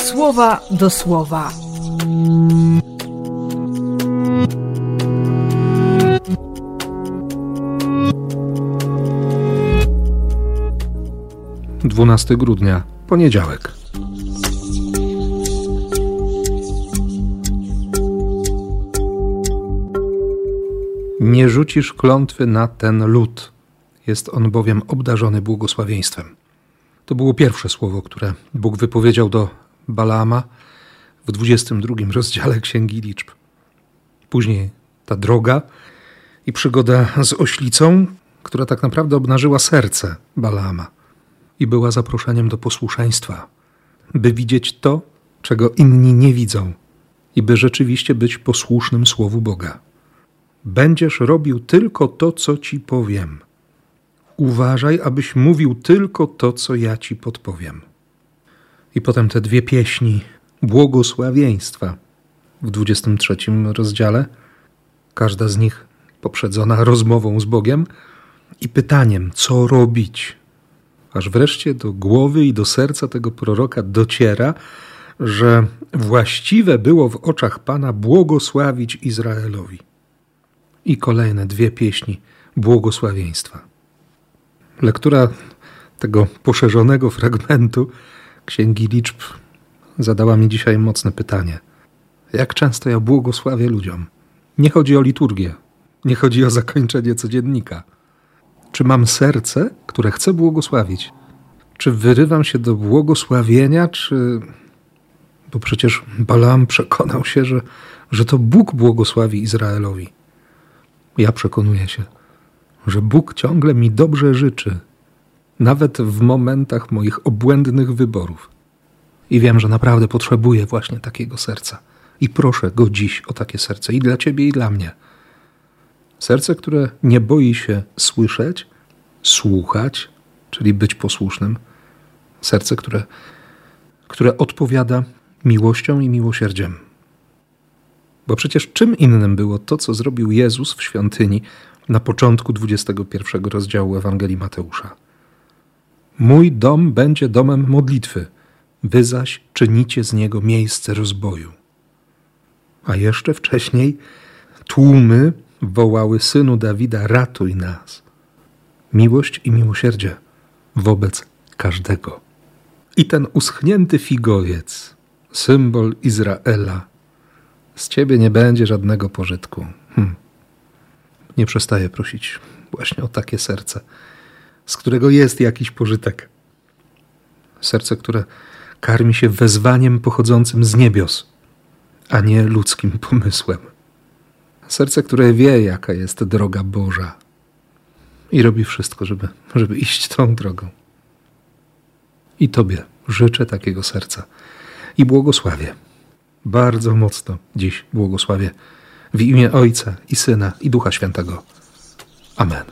słowa do słowa. Dwunasty grudnia, poniedziałek. Nie rzucisz klątwy na ten lud. Jest on bowiem obdarzony błogosławieństwem. To było pierwsze słowo, które Bóg wypowiedział do Balaama w 22 rozdziale Księgi Liczb. Później ta droga i przygoda z oślicą, która tak naprawdę obnażyła serce Balaama i była zaproszeniem do posłuszeństwa, by widzieć to, czego inni nie widzą i by rzeczywiście być posłusznym Słowu Boga. Będziesz robił tylko to, co ci powiem. Uważaj, abyś mówił tylko to, co ja ci podpowiem. I potem te dwie pieśni błogosławieństwa w 23 rozdziale, każda z nich poprzedzona rozmową z Bogiem i pytaniem, co robić. Aż wreszcie do głowy i do serca tego proroka dociera, że właściwe było w oczach Pana błogosławić Izraelowi. I kolejne dwie pieśni błogosławieństwa. Lektura tego poszerzonego fragmentu Księgi Liczb zadała mi dzisiaj mocne pytanie. Jak często ja błogosławię ludziom? Nie chodzi o liturgię, nie chodzi o zakończenie codziennika. Czy mam serce, które chcę błogosławić? Czy wyrywam się do błogosławienia, czy. Bo przecież Balaam przekonał się, że, że to Bóg błogosławi Izraelowi. Ja przekonuję się, że Bóg ciągle mi dobrze życzy, nawet w momentach moich obłędnych wyborów. I wiem, że naprawdę potrzebuję właśnie takiego serca. I proszę go dziś o takie serce i dla ciebie, i dla mnie. Serce, które nie boi się słyszeć, słuchać, czyli być posłusznym. Serce, które, które odpowiada miłością i miłosierdziem. Bo przecież czym innym było to, co zrobił Jezus w świątyni na początku 21 rozdziału Ewangelii Mateusza. Mój dom będzie domem modlitwy, wy zaś czynicie z niego miejsce rozboju. A jeszcze wcześniej tłumy wołały synu Dawida: ratuj nas. Miłość i miłosierdzie wobec każdego. I ten uschnięty figowiec, symbol Izraela, z ciebie nie będzie żadnego pożytku. Hm. Nie przestaję prosić właśnie o takie serce, z którego jest jakiś pożytek. Serce, które karmi się wezwaniem pochodzącym z niebios, a nie ludzkim pomysłem. Serce, które wie, jaka jest droga Boża i robi wszystko, żeby, żeby iść tą drogą. I Tobie życzę takiego serca i błogosławię. Bardzo mocno dziś błogosławię w imię Ojca i Syna i Ducha Świętego. Amen.